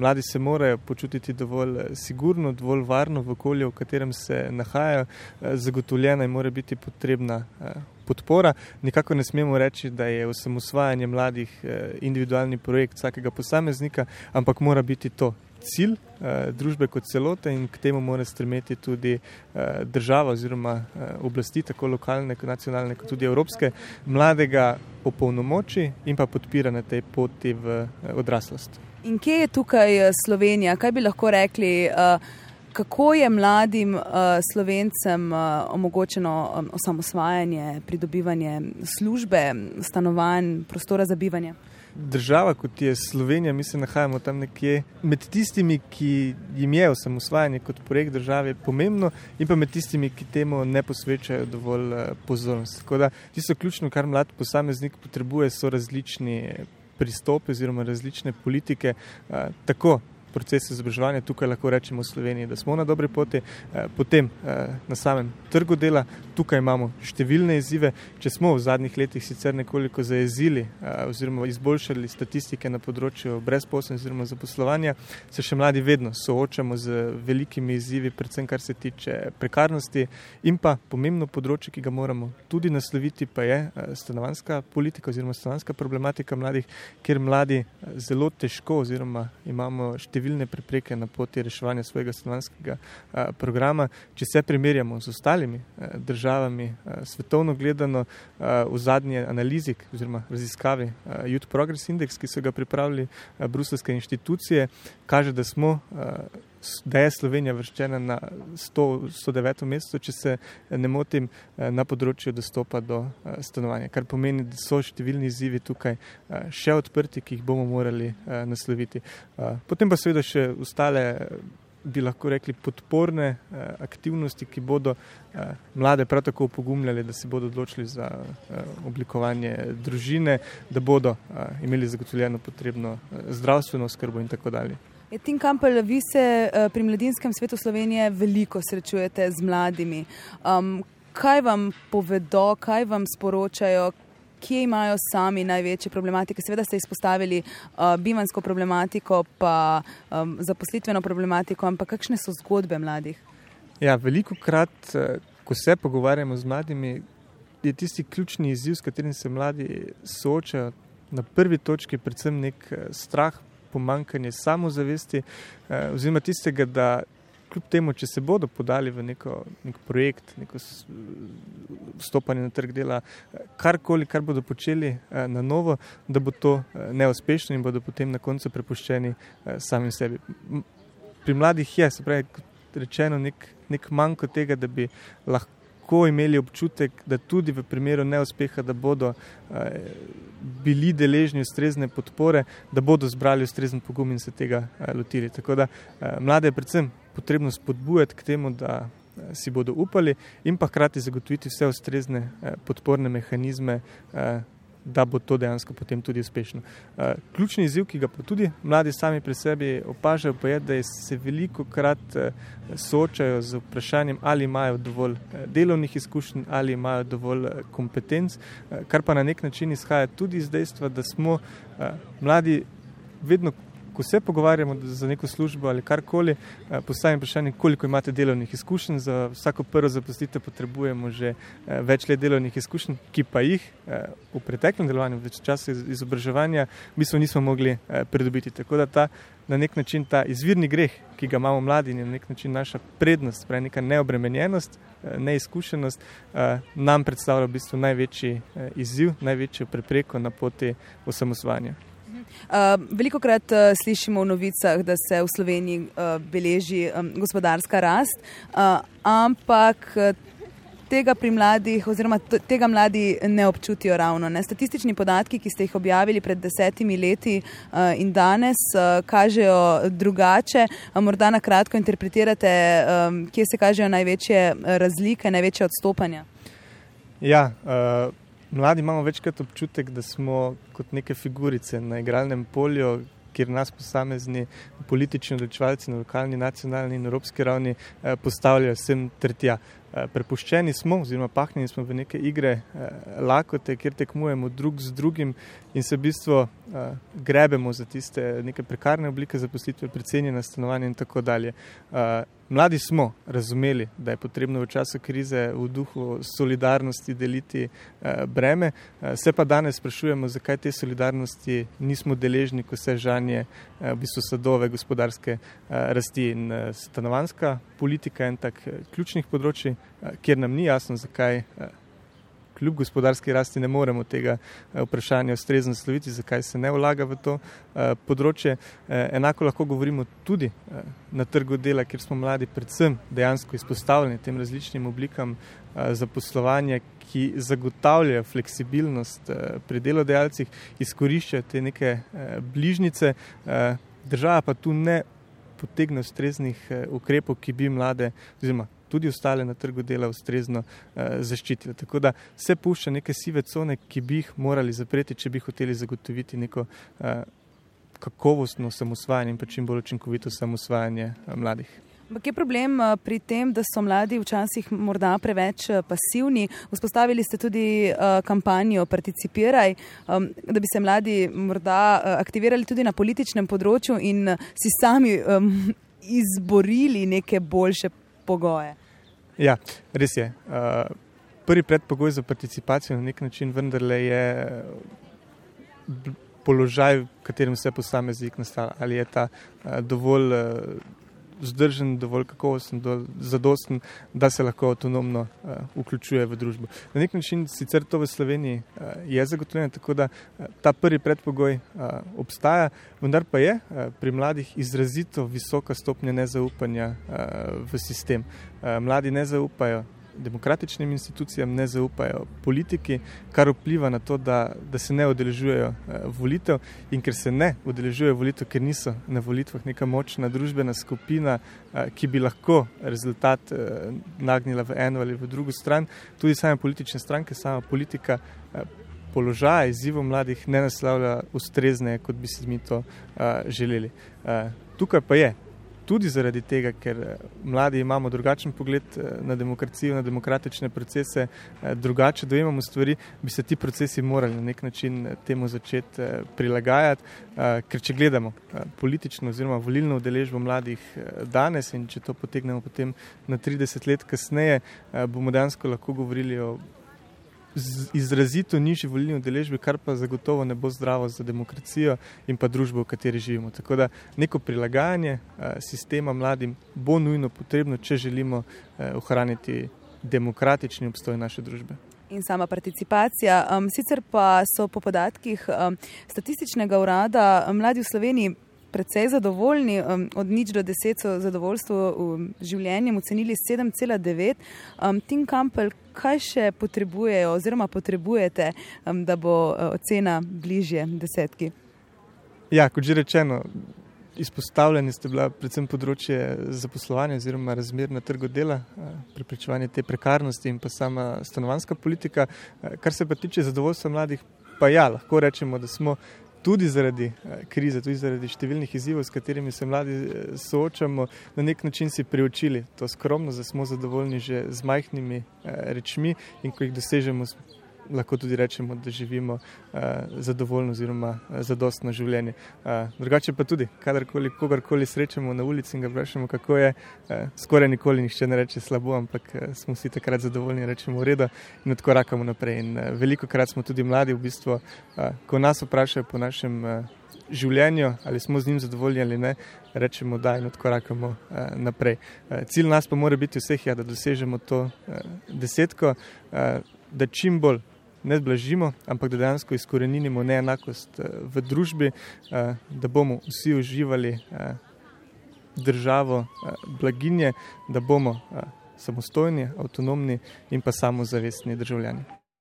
Mladi se morajo počutiti dovolj sigurno, dovolj varno v okolju, v katerem se nahajajo, zagotovljena in mora biti potrebna podpora. Nikako ne smemo reči, da je osamosvajanje mladih individualni projekt vsakega posameznika, ampak mora biti to cilj eh, družbe kot celote in k temu mora stremeti tudi eh, država oziroma eh, oblasti, tako lokalne, nacionalne, kot tudi evropske, mladega opolnomoči in pa podpira na tej poti v eh, odraslost. In kje je tukaj eh, Slovenija? Kaj bi lahko rekli? Eh, Kako je mladim uh, slovencem omogočeno osamosvajanje, pridobivanje službe, stanovanj, prostora za bivanje? država, kot je Slovenija, mi se nahajamo tam nekje med tistimi, ki jim je osamosvajanje kot projekt države pomembno, in pa med tistimi, ki temu ne posvečajo dovolj eh, pozornosti. Tako da tisto ključno, kar mlad posameznik potrebuje, so različni pristopi oziroma različne politike, eh, tako proces izobraževanja, tukaj lahko rečemo v Sloveniji, da smo na dobri poti, eh, potem eh, na samem trgu dela, tukaj imamo številne izzive. Če smo v zadnjih letih sicer nekoliko zajezili eh, oziroma izboljšali statistike na področju brezposobnosti oziroma zaposlovanja, se še mladi vedno soočamo z velikimi izzivi, predvsem kar se tiče prekarnosti in pa pomembno področje, ki ga moramo tudi nasloviti, pa je stanovanska politika oziroma stanovanska problematika mladih, kjer mladi zelo težko oziroma imamo številne številne prepreke na poti reševanja svojega stanovanskega programa. Če se primerjamo z ostalimi državami, svetovno gledano, v zadnji analizi oziroma raziskavi Youth Progress Index, ki so ga pripravili bruselske inštitucije, kaže, da smo da je Slovenija vrščena na 100, 109. mesto, če se ne motim, eh, na področju dostopa do eh, stanovanja. Kar pomeni, da so številni izzivi tukaj eh, še odprti, ki jih bomo morali nasloviti. Potem pa seveda še ostale, bi lahko rekli, podporne aktivnosti, ki bodo mlade prav tako upogumljali, da se bodo odločili za oblikovanje družine, da bodo imeli zagotovljeno potrebno zdravstveno skrbo in tako dalje. Tim Kampel, vi se uh, pri mladinskem svetu Slovenije veliko srečujete z mladimi. Um, kaj vam povedo, kaj vam sporočajo, kje imajo sami največje problematike? Seveda ste izpostavili uh, bivansko problematiko, pa um, zaposlitveno problematiko, ampak kakšne so zgodbe mladih? Ja, veliko krat, uh, ko se pogovarjamo z mladimi, je tisti ključni izziv, s katerim se mladi soočajo. Na prvi točki je predvsem nek strah pomankanje samozavesti, eh, oziroma tistega, da kljub temu, če se bodo podali v neko, nek projekt, neko stopanje na trg dela, eh, karkoli, kar bodo počeli eh, na novo, da bo to neuspešno in bodo potem na koncu prepuščeni samim sebi. Pri mladih je, se pravi, rečeno, nek, nek manjko tega, da bi lahko lahko imeli občutek, da tudi v primeru neuspeha, da bodo eh, bili deležni ustrezne podpore, da bodo zbrali ustrezen pogum in se tega eh, lotili. Tako da eh, mlade je predvsem potrebno spodbujati k temu, da si bodo upali in pa hkrati zagotoviti vse ustrezne podporne mehanizme da bo to dejansko potem tudi uspešno. Uh, ključni izziv, ki ga pa tudi mladi sami pri sebi opažajo, pa je, da se veliko krat uh, soočajo z vprašanjem, ali imajo dovolj uh, delovnih izkušenj, ali imajo dovolj kompetenc, uh, kar pa na nek način izhaja tudi iz dejstva, da smo uh, mladi vedno ko se pogovarjamo za neko službo ali karkoli, eh, postavim vprašanje, koliko imate delovnih izkušenj. Za vsako prvo zaposlitev potrebujemo že eh, več let delovnih izkušenj, ki pa jih eh, v preteklem delovanju, več časa izobraževanja, mi smo nismo mogli pridobiti. Tako da ta na nek način ta izvirni greh, ki ga imamo mladi in je na nek način naša prednost, pravi neka neobremenjenost, neizkušenost, nam predstavlja v bistvu največji izziv, največjo prepreko na poti osamosvanja. Uh, veliko krat uh, slišimo v novicah, da se v Sloveniji uh, beleži um, gospodarska rast, uh, ampak tega pri mladih, oziroma tega mladi ne občutijo ravno. Ne? Statistični podatki, ki ste jih objavili pred desetimi leti uh, in danes, uh, kažejo drugače. Uh, morda na kratko interpretirate, um, kje se kažejo največje razlike, največje odstopanja. Ja, uh, Mladi imamo večkrat občutek, da smo kot neke figurice na igralnem polju, kjer nas posamezni politični odločevalci na lokalni, nacionalni in evropski ravni postavljajo sem tretja. Prepuščeni smo, oziroma pahnjeni smo v neke igre lakote, kjer tekmujemo drug z drugim in se v bistvu grebemo za tiste neke prekarne oblike zaposlitve, precenjena stanovanja in tako dalje. Mladi smo razumeli, da je potrebno v času krize v duhu solidarnosti deliti eh, breme, eh, se pa danes sprašujemo, zakaj te solidarnosti nismo deležni, ko se žanje eh, v bistvu sadove gospodarske rasti. In stanovanska politika je en tak ključnih področji, kjer nam ni jasno, zakaj kljub gospodarski rasti ne moremo tega eh, vprašanja ustrezno nasloviti, zakaj se ne vlaga v to eh, področje. Eh, enako lahko govorimo tudi na trgu dela, kjer smo mladi predvsem dejansko izpostavljeni tem različnim oblikam zaposlovanja, ki zagotavljajo fleksibilnost pri delodajalcih, izkoriščajo te neke bližnice, država pa tu ne potegne ustreznih ukrepov, ki bi mlade oziroma tudi ostale na trgu dela ustrezno uh, zaščitile. Tako da se pušča neke sive cone, ki bi jih morali zapreti, če bi hoteli zagotoviti neko uh, kakovostno samosvajanje in pa čim bolj učinkovito samosvajanje uh, mladih. Ampak je problem pri tem, da so mladi včasih morda preveč pasivni. Vzpostavili ste tudi kampanjo Participiraj, um, da bi se mladi morda aktivirali tudi na političnem področju in si sami um, izborili neke boljše pogoje. Ja, res je. Uh, prvi predpogoj za participacijo na nek način vendarle je uh, položaj, v katerem se posameznik nastavlja. Ali je ta uh, dovolj uh, vzdržen, dovolj kakovosten, dovolj zadosten, da se lahko avtonomno uh, vključuje v družbo. Na nek način sicer to v Sloveniji uh, je zagotovljeno, tako da uh, ta prvi predpogoj uh, obstaja, vendar pa je uh, pri mladih izrazito visoka stopnja nezaupanja uh, v sistem. Uh, mladi ne zaupajo demokratičnim institucijam, ne zaupajo politiki, kar vpliva na to, da, da se ne udeležujejo eh, volitev. In ker se ne udeležujejo volitev, ker niso na volitvah neka močna družbena skupina, eh, ki bi lahko rezultat eh, nagnila v eno ali v drugo stran, tudi same politične stranke, sama politika. Položaj izzivov mladih ne naslavlja ustrezne, kot bi si mi to uh, želeli. Uh, tukaj pa je tudi zaradi tega, ker eh, mladi imamo drugačen pogled eh, na demokracijo, na demokratične procese, eh, drugače dojemamo stvari, bi se ti procesi morali na nek način temu začeti prilagajati. Ker če gledamo politično oziroma volilno udeležbo mladih danes in če to potegnemo potem na 30 let kasneje, bomo dejansko lahko govorili o izrazito nižji volilni udeležbi, kar pa zagotovo ne bo zdravo za demokracijo in pa družbo, v kateri živimo. Tako da neko prilagajanje sistema mladim bo nujno potrebno, če želimo ohraniti demokratični obstoj naše družbe. In sama participacija. Um, sicer pa so po podatkih um, statističnega urada mladi v Sloveniji precej zadovoljni, um, od nič do deset so zadovoljstvo v življenju ocenili 7,9. Um, Tim Campbell, kaj še potrebujejo oziroma potrebujete, um, da bo uh, ocena bližje desetki? Ja, kot že rečeno. Izpostavljeni ste bila predvsem področje zaposlovanja oziroma razmer na trgu dela, preprečevanje te prekarnosti in pa sama stanovanska politika. Kar se pa tiče zadovoljstva mladih, pa ja, lahko rečemo, da smo tudi zaradi eh, krize, tudi zaradi številnih izzivov, s katerimi se mladi eh, soočamo, na nek način si priučili to skromno, da smo zadovoljni že z majhnimi eh, rečmi in ko jih dosežemo, lahko tudi rečemo, da živimo uh, zadovoljno oziroma uh, zadostno življenje. Uh, drugače pa tudi, kadarkoli kogarkoli srečamo na ulici in ga vprašamo, kako je, uh, skoraj nikoli nihče ne reče slabo, ampak uh, smo vsi takrat zadovoljni, rečemo v redu in odkorakamo naprej. In uh, veliko krat smo tudi mladi, v bistvu, uh, ko nas vprašajo po našem. Uh, Življenju, ali smo z njim zadovoljni ali ne, rečemo, da in odkorakamo eh, naprej. Eh, cilj nas pa mora biti vseh, ja, da dosežemo to eh, desetko, eh, da čim bolj ne blažimo, ampak da dejansko izkoreninimo neenakost eh, v družbi, eh, da bomo vsi uživali eh, državo blaginje, da bomo samostojni, avtonomni in pa samozavestni državljani.